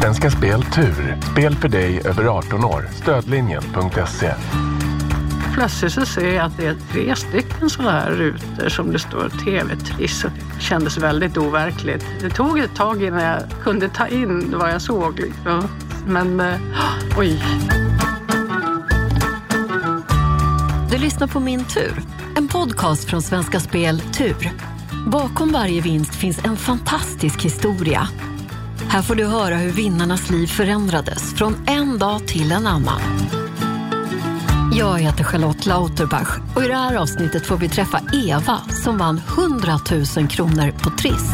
Svenska Spel Tur. Spel för dig över 18 år. Stödlinjen.se. Plötsligt så ser jag att det är tre stycken sådana här rutor som det står TV-triss. Det kändes väldigt overkligt. Det tog ett tag innan jag kunde ta in vad jag såg. Liksom. Men eh, oj. Du lyssnar på Min tur, en podcast från Svenska Spel Tur. Bakom varje vinst finns en fantastisk historia. Här får du höra hur vinnarnas liv förändrades från en dag till en annan. Jag heter Charlotte Lauterbach och i det här avsnittet får vi träffa Eva som vann 100 000 kronor på Triss.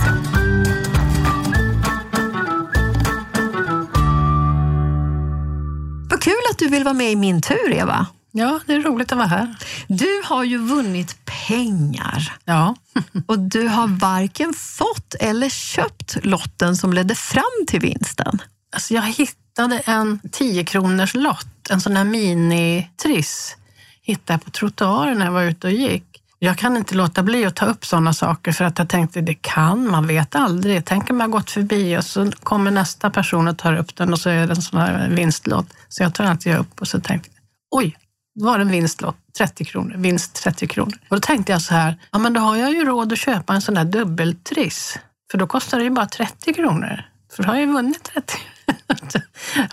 Vad kul att du vill vara med i Min tur, Eva. Ja, det är roligt att vara här. Du har ju vunnit pengar Ja, och du har varken fått eller köpt lotten som ledde fram till vinsten. alltså jag hittade en 10 kronors lott, en sån här minitriss. Hittade på trottoaren när jag var ute och gick. Jag kan inte låta bli att ta upp sådana saker för att jag tänkte det kan, man vet aldrig. Tänk om jag gått förbi och så kommer nästa person och tar upp den och så är det en sån här vinstlott. Så jag tar alltid upp och så tänkte jag, oj, det var en vinstlott, 30 kronor, vinst 30 kronor. Och då tänkte jag så här, ja men då har jag ju råd att köpa en sån där dubbeltriss. För då kostar det ju bara 30 kronor. För då har jag ju vunnit 30.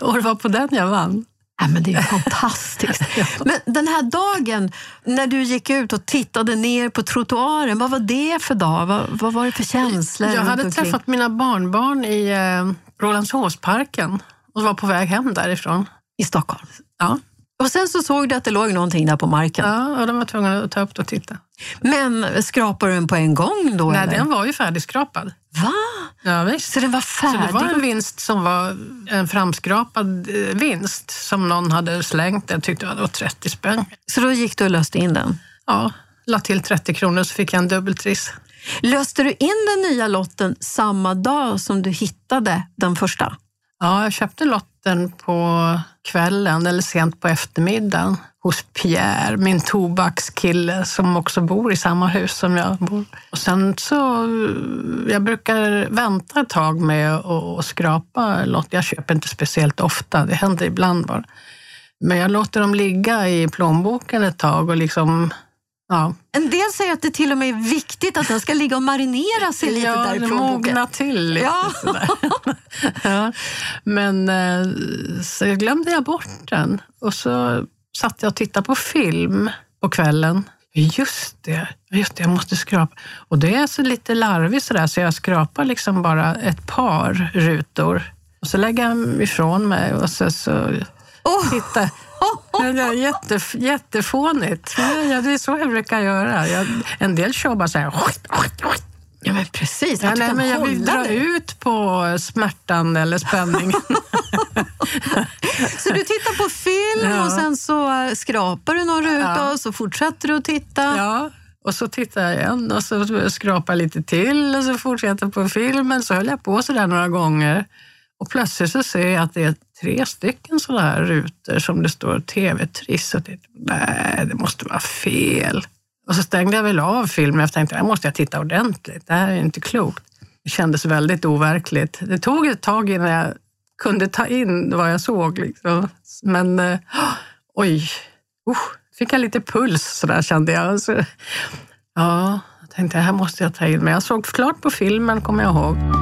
och det var på den jag vann. Ja, men det är fantastiskt. Men den här dagen när du gick ut och tittade ner på trottoaren, vad var det för dag? Vad, vad var det för känslor? Jag hade träffat mina barnbarn i eh, Rålambshovsparken och var på väg hem därifrån. I Stockholm. Ja, Och sen så såg du att det låg någonting där på marken. ja och de var tvungna att ta upp det och titta. Men skrapade du den på en gång då? Nej, eller? den var ju färdigskrapad. Va? Ja, visst. Så den var Så färdig? det var en vinst som var en framskrapad eh, vinst som någon hade slängt. Jag tyckte det var 30 spänn. Så då gick du och löste in den? Ja, la till 30 kronor så fick jag en dubbeltriss. Löste du in den nya lotten samma dag som du hittade den första? Ja, jag köpte lotten på kvällen eller sent på eftermiddagen hos Pierre, min tobakskille som också bor i samma hus som jag bor. Och sen så, jag brukar vänta ett tag med att skrapa lott. Jag köper inte speciellt ofta, det händer ibland bara. Men jag låter dem ligga i plånboken ett tag och liksom, ja, En del säger att det till och med är viktigt att den ska ligga och marinera sig lite ja, där i mogna till lite Ja. ja. Men eh, så glömde jag bort den och så satt jag och tittade på film på kvällen. Just det, just det, jag måste skrapa. Och det är så lite larvigt sådär så jag skrapar liksom bara ett par rutor och så lägger jag ifrån mig och så, så Åh! tittar det är jätte, jättefånigt. Ja, det är så jag brukar göra. Jag, en del kör bara så här. Ja, men precis. Ja, nej, men jag vill dra dig. ut på smärtan eller spänningen. Så du tittar på film Ja. och sen så skrapar du någon ruta Ja. och så fortsätter du att titta. ja, och så tittar jag igen och så skrapar jag lite till och så fortsätter jag på filmen. Så höll jag på så där några gånger. Och plötsligt så ser jag att det är tre stycken sådana här rutor som det står TV-triss. Och nej, det måste vara fel. Och så stängde jag väl av filmen. Jag tänkte, här måste jag titta ordentligt. Det här är inte klokt. Det kändes väldigt overkligt. Det tog ett tag innan jag kunde ta in vad jag såg. Liksom. Men oh, oj, usch, fick jag lite puls sådär kände jag. Så, ja, jag tänkte, det här måste jag ta in. Men jag såg klart på filmen, kommer jag ihåg.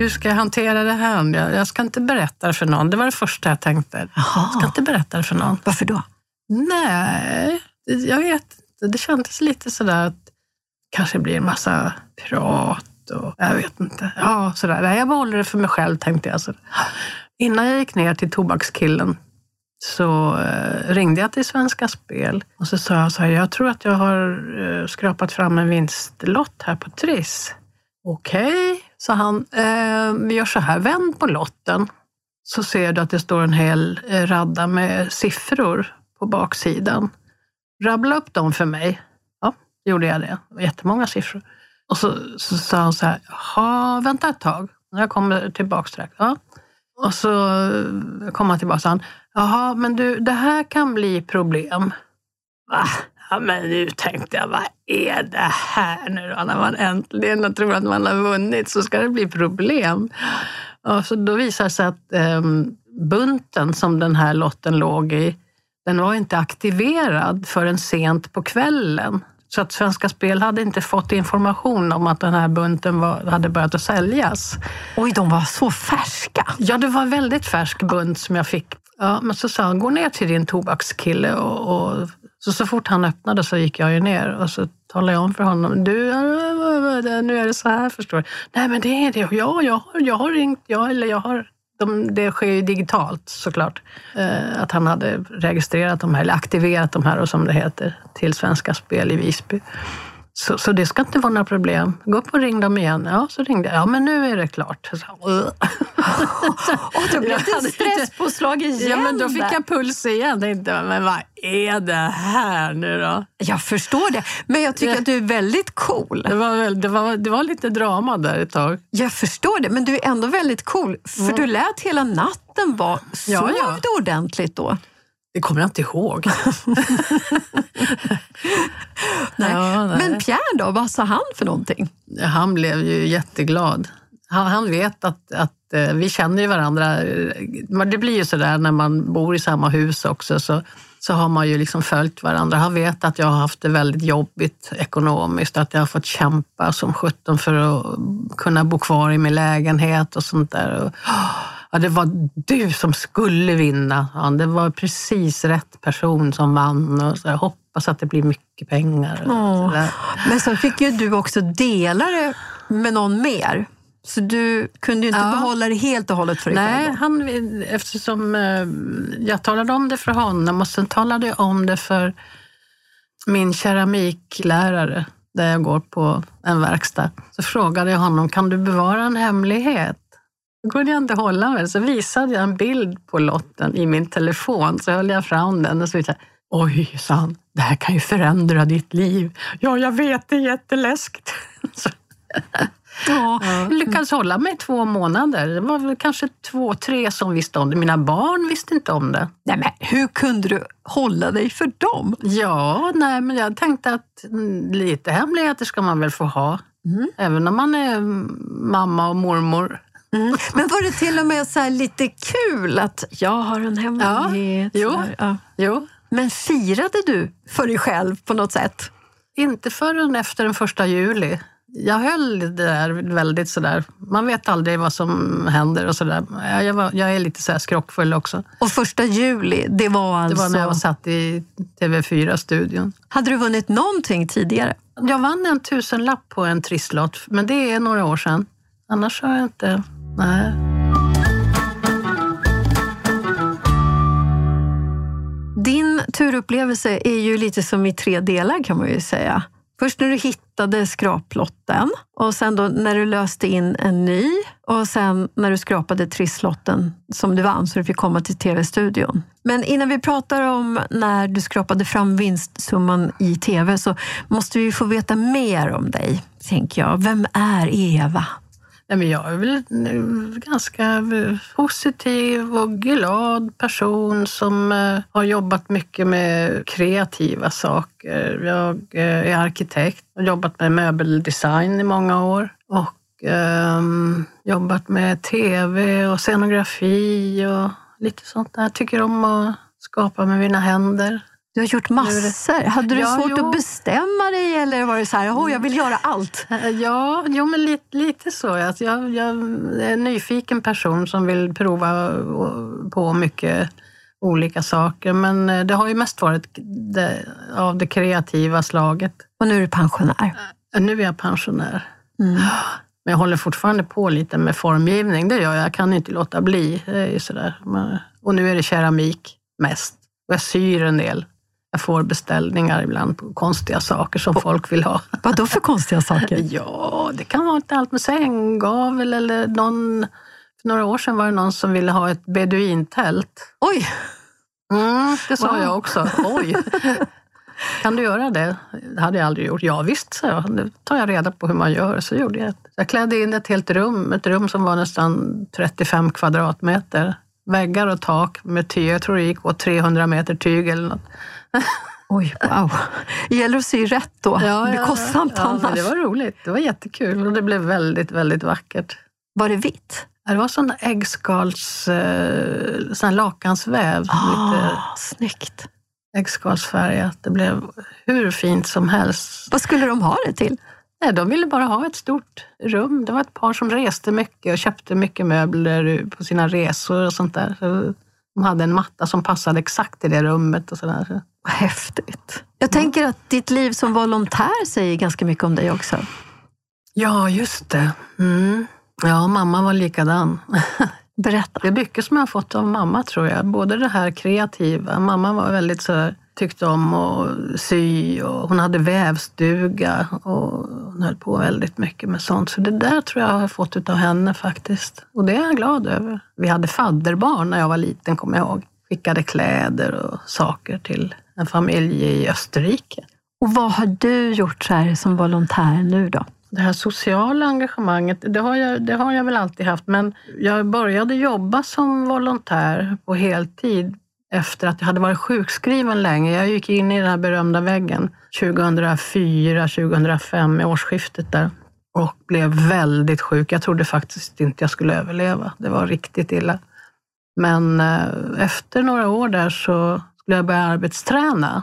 Hur ska jag hantera det här? Jag, jag ska inte berätta det för någon. Det var det första jag tänkte. Jag ska inte berätta det för någon. Varför då? Nej, jag vet inte. Det kändes lite sådär att det kanske blir en massa prat och jag vet inte. Ja, sådär. Nej, jag behåller det för mig själv tänkte jag. Så innan jag gick ner till tobakskillen så eh, ringde jag till Svenska Spel och så sa jag så här, jag tror att jag har eh, skrapat fram en vinstlott här på Triss. Okej, så han. Eh, vi gör så här, vänd på lotten så ser du att det står en hel eh, radda med siffror på baksidan. Rabbla upp dem för mig. Ja, gjorde jag det. Det var jättemånga siffror. Och så, så sa han så här, jaha, vänta ett tag. Jag kommer tillbaka strax. Ja. Och så eh, kom han tillbaka och sa jaha, men du, det här kan bli problem. Va? Ja, men nu tänkte jag, vad är det här nu då? När man äntligen tror att man har vunnit så ska det bli problem. Och så då visar det sig att eh, bunten som den här lotten låg i, den var inte aktiverad förrän sent på kvällen. Så att Svenska Spel hade inte fått information om att den här bunten var, hade börjat att säljas. Oj, de var så färska! Ja, det var väldigt färsk bunt som jag fick. Ja, men så sa han, gå ner till din tobakskille och, och så, så fort han öppnade så gick jag ju ner och så talade jag om för honom. Du, äh, äh, äh, nu är det så här förstår du. Nej men det är det. Ja, jag har, jag har ringt. Ja, eller jag har, de, det sker ju digitalt såklart. Eh, att han hade registrerat de här, eller aktiverat de här och som det heter, till Svenska Spel i Visby. Så, så det ska inte vara några problem. Gå upp och ring dem igen. Ja, så ringde jag. Ja, men nu är det klart. Så, och då blev det stresspåslag igen. Ja, men då fick jag puls igen. Tänkte, men vad är det här nu då? Jag förstår det, men jag tycker det, att du är väldigt cool. Det var, det, var, det var lite drama där ett tag. Jag förstår det, men du är ändå väldigt cool. För mm. du lät hela natten vara... Sov ja, ja. du ordentligt då? Det kommer jag inte ihåg. nej. Ja, nej. Men Pierre då, vad sa han för någonting? Han blev ju jätteglad. Han, han vet att, att eh, vi känner ju varandra. Det blir ju sådär när man bor i samma hus också. Så, så har man ju liksom följt varandra. Han vet att jag har haft det väldigt jobbigt ekonomiskt, att jag har fått kämpa som sjutton för att kunna bo kvar i min lägenhet och sånt där. Och, ja, det var du som skulle vinna. Ja, det var precis rätt person som vann. Och så jag hoppas att det blir mycket pengar. Oh. Så Men så fick ju du också dela det med någon mer. Så du kunde ju inte ja. behålla det helt och hållet för dig Nej, själv? Han, eftersom eh, jag talade om det för honom och sen talade jag om det för min keramiklärare där jag går på en verkstad. Så frågade jag honom, kan du bevara en hemlighet? Kunde jag inte hålla mig. Så visade jag en bild på lotten i min telefon. Så höll jag fram den och så sa Oj, sa han, det här kan ju förändra ditt liv. Ja, jag vet, det är jätteläskigt. Ja, jag lyckades hålla mig två månader. Det var väl kanske två, tre som visste om det. Mina barn visste inte om det. Nej, men hur kunde du hålla dig för dem? Ja, nej, men jag tänkte att lite hemligheter ska man väl få ha. Mm. Även om man är mamma och mormor. Mm. Men var det till och med så lite kul att jag har en hemlighet? Ja, jo, ja. jo. Men firade du för dig själv på något sätt? Inte förrän efter den första juli. Jag höll det där väldigt sådär, man vet aldrig vad som händer och sådär. Jag, var, jag är lite så skrockfull också. Och första juli, det var alltså? Det var när jag satt i TV4-studion. Hade du vunnit någonting tidigare? Jag vann en tusenlapp på en trisslott, men det är några år sedan. Annars har jag inte Nej. Din turupplevelse är ju lite som i tre delar kan man ju säga. Först när du hittade skraplotten och sen då när du löste in en ny och sen när du skrapade trisslotten som du vann så du fick komma till TV-studion. Men innan vi pratar om när du skrapade fram vinstsumman i TV så måste vi få veta mer om dig, tänker jag. Vem är Eva? Nej, men jag är väl en ganska eh, positiv och glad person som eh, har jobbat mycket med kreativa saker. Jag eh, är arkitekt och jobbat med möbeldesign i många år och um, jobbat med tv och scenografi och lite sånt där. Jag tycker om att skapa med mina händer. Du har gjort massor. Hade du ja, svårt jo. att bestämma dig eller var det så här, oh, jag vill göra allt? Ja, jo, men lite, lite så. Alltså jag, jag är en nyfiken person som vill prova på mycket olika saker. Men eh, det har ju mest varit det, av det kreativa slaget. Och nu är du pensionär? Nu är jag pensionär. Mm. Men jag håller fortfarande på lite med formgivning. Det gör jag. Jag kan inte låta bli. Det är sådär. Och nu är det keramik mest. Och jag syr en del. Jag får beställningar ibland på konstiga saker som folk vill ha. Vad då för konstiga saker? ja, det kan vara allt med sänggavel eller någon... För några år sedan var det någon som ville ha ett beduintält. Oj! Mm, det sa wow. jag också. Oj! Kan du göra det? Det hade jag aldrig gjort. Ja visst, sa jag. Nu tar jag reda på hur man gör. Så gjorde jag. Jag klädde in ett helt rum, ett rum som var nästan 35 kvadratmeter. Väggar och tak med tyg. Jag tror det gick åt 300 meter tyg eller något. Oj, wow. Gäller att sy rätt då. det blir kostsamt ja, annars. men det var roligt. Det var jättekul och det blev väldigt, väldigt vackert. Var det vitt? Det var sån äggskals... Eh, sån lakansväv. Ah, Lite snyggt. äggskalsfärgat. Det blev hur fint som helst. Vad skulle de ha det till? Nej, de ville bara ha ett stort rum. Det var ett par som reste mycket och köpte mycket möbler på sina resor och sånt där. Så de hade en matta som passade exakt i det rummet och sådär. Vad häftigt. Jag tänker att ditt liv som volontär säger ganska mycket om dig också. Ja, just det. Mm. Ja, mamma var likadan. Berätta. Det är mycket som jag har fått av mamma tror jag. Både det här kreativa. Mamma var väldigt så tyckte om att sy och hon hade vävstuga och hon höll på väldigt mycket med sånt. Så det där tror jag har fått av henne faktiskt. Och det är jag glad över. Vi hade fadderbarn när jag var liten, kommer jag ihåg. Skickade kläder och saker till en familj i Österrike. Och vad har du gjort så här som volontär nu då? Det här sociala engagemanget, det har, jag, det har jag väl alltid haft, men jag började jobba som volontär på heltid efter att jag hade varit sjukskriven länge. Jag gick in i den här berömda väggen 2004, 2005 i årsskiftet där och blev väldigt sjuk. Jag trodde faktiskt inte jag skulle överleva. Det var riktigt illa. Men eh, efter några år där så skulle jag börja arbetsträna.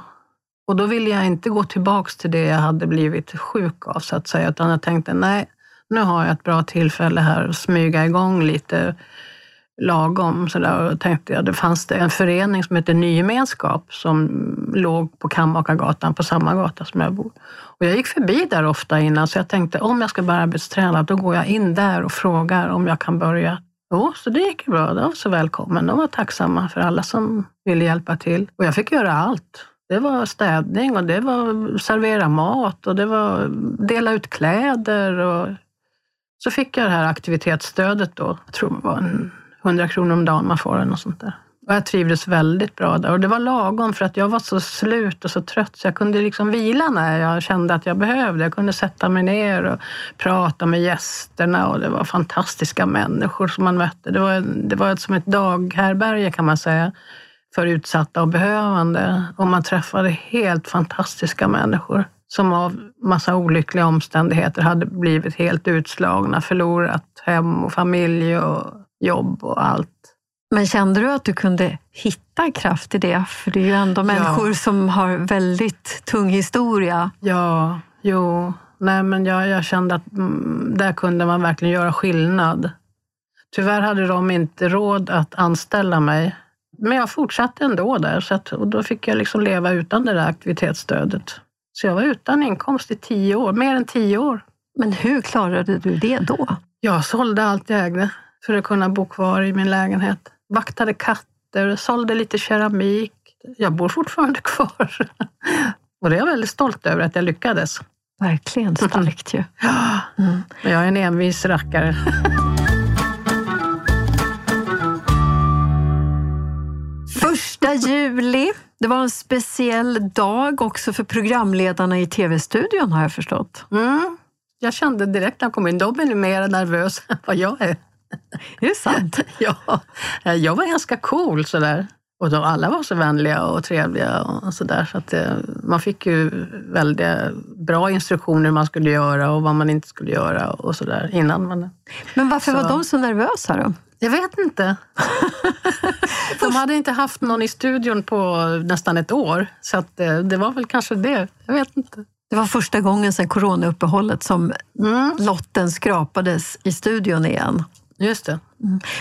Och då ville jag inte gå tillbaks till det jag hade blivit sjuk av, så att säga, utan jag tänkte nej, nu har jag ett bra tillfälle här att smyga igång lite lagom. Så där. Och tänkte jag, det fanns det en förening som hette Ny gemenskap som låg på Kammakargatan, på samma gata som jag bor. Och jag gick förbi där ofta innan, så jag tänkte om jag ska börja arbetsträna, då går jag in där och frågar om jag kan börja. Jo, så det gick bra. De var så välkommen. De var tacksamma för alla som ville hjälpa till. Och jag fick göra allt. Det var städning och det var servera mat och det var dela ut kläder. Och så fick jag det här aktivitetsstödet då. Jag tror det var en 100 kronor om dagen man får eller något sånt där. Och jag trivdes väldigt bra där. Och det var lagom för att jag var så slut och så trött så jag kunde liksom vila när jag kände att jag behövde. Jag kunde sätta mig ner och prata med gästerna och det var fantastiska människor som man mötte. Det var, det var som ett daghärbärge kan man säga för utsatta och behövande. Och man träffade helt fantastiska människor som av massa olyckliga omständigheter hade blivit helt utslagna, förlorat hem och familj och jobb och allt. Men kände du att du kunde hitta kraft i det? För det är ju ändå människor som har väldigt tung historia. Ja, jo. Nej, men jag, jag kände att mm, där kunde man verkligen göra skillnad. Tyvärr hade de inte råd att anställa mig. Men jag fortsatte ändå där så att, och då fick jag liksom leva utan det där aktivitetsstödet. Så jag var utan inkomst i tio år, mer än tio år. Men hur klarade du det då? Jag sålde allt jag ägde för att kunna bo kvar i min lägenhet. Vaktade katter, sålde lite keramik. Jag bor fortfarande kvar. Och det är jag väldigt stolt över att jag lyckades. Verkligen starkt ju. Mm. Men jag är en envis rackare. Första juli. Det var en speciell dag också för programledarna i tv-studion har jag förstått. Mm. Jag kände direkt när jag kom in, de är mer nervösa än vad jag är. Är det sant? ja, jag var ganska cool sådär. Och de, alla var så vänliga och trevliga och sådär. Så att det, man fick ju väldigt bra instruktioner hur man skulle göra och vad man inte skulle göra och sådär innan. Man, Men varför Så- var de så nervösa då? jag vet inte. de hade inte haft någon i studion på nästan ett år. Så att det, det var väl kanske det. Jag vet inte. Det var första gången sedan coronauppehållet som Mm, lotten skrapades i studion igen. Just det.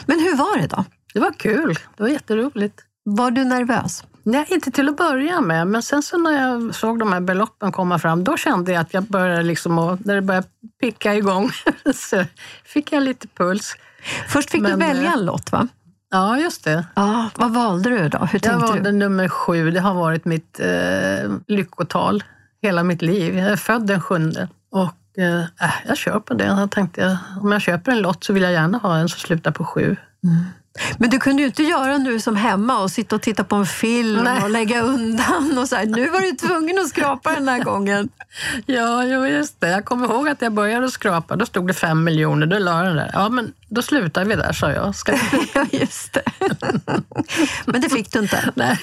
Men hur var det då? Det var kul. Det var jätteroligt. Var du nervös? Nej, inte till att börja med, men sen så när jag såg de här beloppen komma fram, då kände jag att jag började liksom, att- när det började picka igång, så fick jag lite puls. Först fick du Men, välja eh, en lott va? Ja, just det. Ja, vad valde du då? Hur Jag valde du? nummer sju. Det har varit mitt eh, lyckotal hela mitt liv. Jag är född den sjunde. Och eh, äh, jag kör på det. Jag tänkte, om jag köper en lott så vill jag gärna ha en som slutar på sju. Mm. Men du kunde ju inte göra nu som hemma och sitta och titta på en film Nej. och lägga undan. Och så här. Nu var du tvungen att skrapa den här gången. Ja, jo, just det. Jag kommer ihåg att jag började skrapa. Då stod det fem miljoner. Då la den där. Ja, men då slutar vi där, sa jag. Ska vi... Ja, just det. Men det fick du inte. Nej,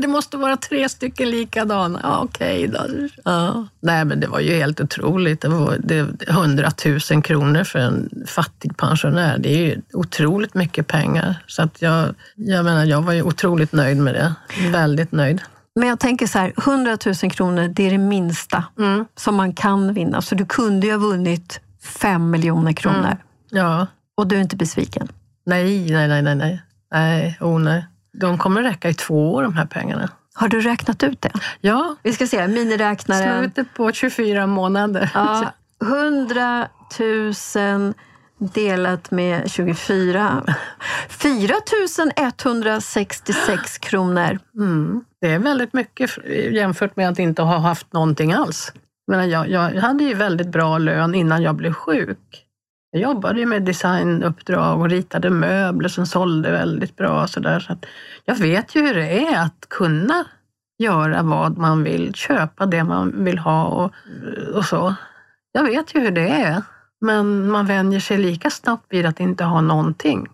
det måste vara tre stycken likadana. Ja, Okej då. Ja. Nej, men det var ju helt otroligt. Det var det, 100 000 kronor för en fattig pensionär. Det är ju otroligt mycket pengar. Så att jag, jag menar, jag var ju otroligt nöjd med det. Väldigt nöjd. Men jag tänker så här, 100 000 kronor, det är det minsta Mm. som man kan vinna. Så du kunde ju ha vunnit 5 miljoner kronor. Mm. Ja. Och du är inte besviken. Nej, nej, nej, nej, nej. Nej, oh nej. De kommer räcka i två år, de här pengarna. Har du räknat ut det? Ja, Vi ska se, miniräknaren. slutet på 24 månader. Ja, 100 000 delat med 24. 4 166 kronor. Mm. Det är väldigt mycket jämfört med att inte ha haft någonting alls. Men jag, jag hade ju väldigt bra lön innan jag blev sjuk. Jag jobbade ju med designuppdrag och ritade möbler som sålde väldigt bra. Så där. Så att jag vet ju hur det är att kunna göra vad man vill, köpa det man vill ha och, och så. Jag vet ju hur det är. Men man vänjer sig lika snabbt vid att inte ha någonting.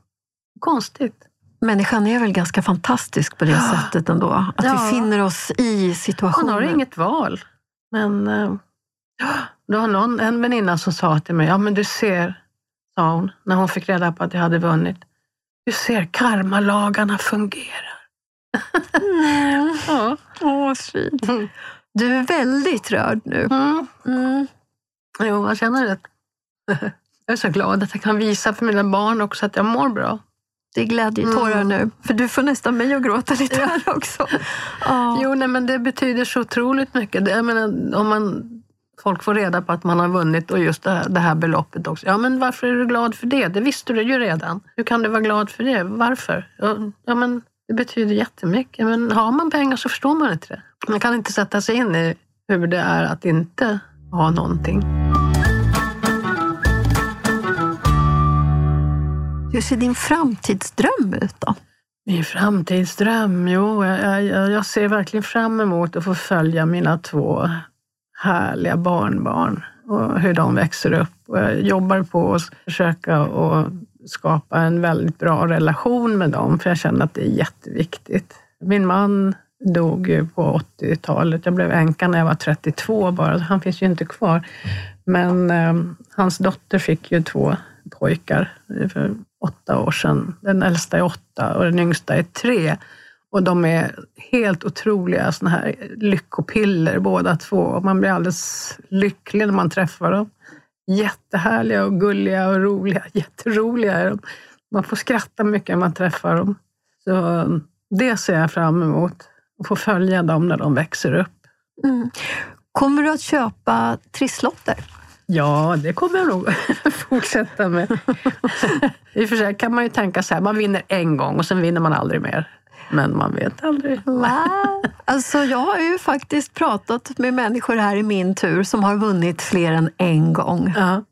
Konstigt. Människan är väl ganska fantastisk på det Ja. sättet ändå. Att Ja. vi finner oss i situationen. har inget val. Men eh, det var någon, en väninna som sa till mig, ja men du ser, sa hon, när hon fick reda på att jag hade vunnit. Du ser, karmalagarna fungerar. Mm. Ja. Åh, vad fint. Mm. Du är väldigt rörd nu. Mm. Mm. Jo, jag känner det. Jag är så glad att jag kan visa för mina barn också att jag mår bra. Det är glädjetårar Mm. nu. För du får nästan mig att gråta lite här också. Ja. Jo, nej, men det betyder så otroligt mycket. Jag menar, om man, folk får reda på att man har vunnit och just det här, det här beloppet också. Ja, men varför är du glad för det? Det visste du ju redan. Hur kan du vara glad för det? Varför? Ja, ja, men det betyder jättemycket. Men har man pengar så förstår man inte det. Man kan inte sätta sig in i hur det är att inte ha någonting. Hur ser din framtidsdröm ut då? Min framtidsdröm? Jo, jag, jag, jag ser verkligen fram emot att få följa mina två härliga barnbarn och hur de växer upp. Och jag jobbar på att försöka att skapa en väldigt bra relation med dem, för jag känner att det är jätteviktigt. Min man dog ju på 80-talet. Jag blev änka när jag var 32 bara, så han finns ju inte kvar. Men eh, hans dotter fick ju två pojkar för åtta år sedan. Den äldsta är åtta och den yngsta är tre. Och de är helt otroliga såna här lyckopiller båda två. Och man blir alldeles lycklig när man träffar dem. Jättehärliga och gulliga och roliga. Jätteroliga är de. Man får skratta mycket när man träffar dem. Så det ser jag fram emot. Att få följa dem när de växer upp. Mm. Kommer du att köpa trisslotter? Ja, det kommer jag nog fortsätta med. I och för sig kan man ju tänka så här, man vinner en gång och sen vinner man aldrig mer. Men man vet aldrig. Alltså, jag har ju faktiskt pratat med människor här i min tur som har vunnit fler än en gång. Ja.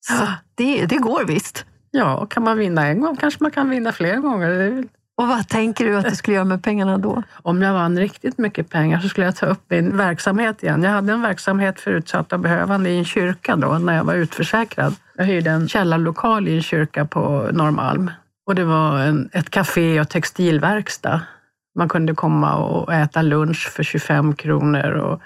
Så det, det går visst. ja, kan man vinna en gång kanske man kan vinna fler gånger. Och vad tänker du att du skulle göra med pengarna då? Om jag vann riktigt mycket pengar så skulle jag ta upp min verksamhet igen. Jag hade en verksamhet för utsatta och behövande i en kyrka då, när jag var utförsäkrad. Jag hyrde en källarlokal i en kyrka på Norrmalm. Och det var en, ett café och textilverkstad. Man kunde komma och äta lunch för 25 kronor och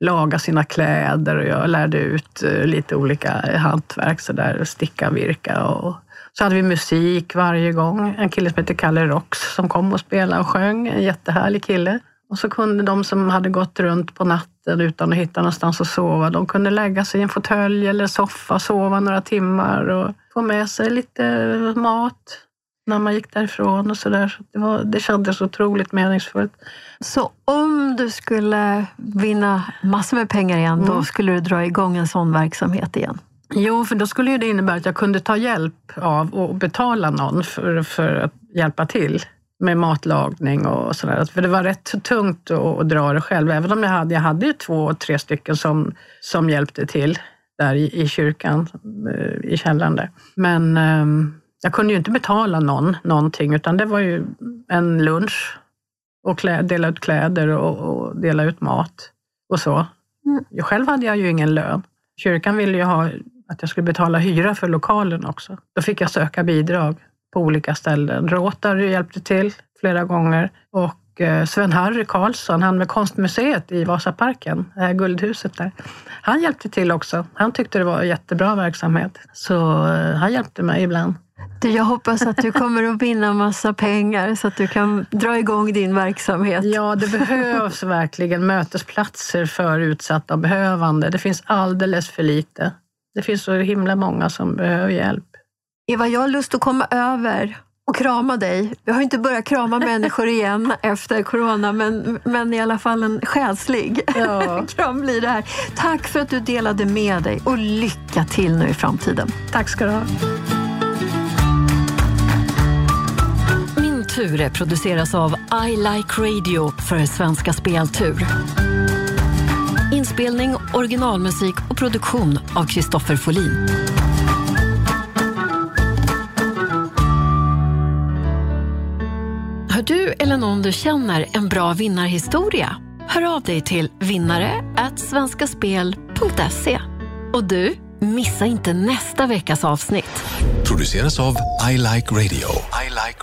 laga sina kläder och jag lärde ut eh, lite olika hantverk, så där, sticka, virka och så hade vi musik varje gång. En kille som heter Kalle Rox som kom och spelade och sjöng. En jättehärlig kille. Och så kunde de som hade gått runt på natten utan att hitta någonstans att sova, de kunde lägga sig i en fåtölj eller soffa, sova några timmar och få med sig lite mat när man gick därifrån och sådär. Så det, var, det kändes otroligt meningsfullt. Så om du skulle vinna massor med pengar igen, då Mm. skulle du dra igång en sån verksamhet igen? Jo, för då skulle ju det innebära att jag kunde ta hjälp av och betala någon för, för att hjälpa till med matlagning och sådär. För det var rätt tungt att, att dra det själv, även om jag hade, jag hade ju två, tre stycken som, som hjälpte till där i, i kyrkan, eh, i källaren där. Men ehm, Jag kunde ju inte betala någon någonting, utan det var ju en lunch och klä, dela ut kläder och, och dela ut mat och så. Mm. Själv hade jag ju ingen lön. Kyrkan ville ju ha att jag skulle betala hyra för lokalen också. Då fick jag söka bidrag på olika ställen. Rotary hjälpte till flera gånger och eh, Sven-Harry Karlsson, han med konstmuseet i Vasaparken, det här guldhuset där, han hjälpte till också. Han tyckte det var en jättebra verksamhet, så eh, han hjälpte mig ibland. Du, jag hoppas att du kommer att vinna massa pengar så att du kan dra igång din verksamhet. Ja, det behövs verkligen mötesplatser för utsatta och behövande. Det finns alldeles för lite. Det finns så himla många som behöver hjälp. Eva, jag har lust att komma över och krama dig. Jag har inte börjat krama människor igen efter corona, men, men i alla fall en själslig ja. kram blir det här. Tack för att du delade med dig och lycka till nu i framtiden. Tack ska du ha. Min tur produceras av I Like Radio för Svenska Speltur. Inspelning, originalmusik och produktion av Kristoffer Folin. Har du eller någon du känner en bra vinnarhistoria? Hör av dig till vinnare svenskaspel.se. Och du, missa inte nästa veckas avsnitt. Produceras av I Like Radio. I like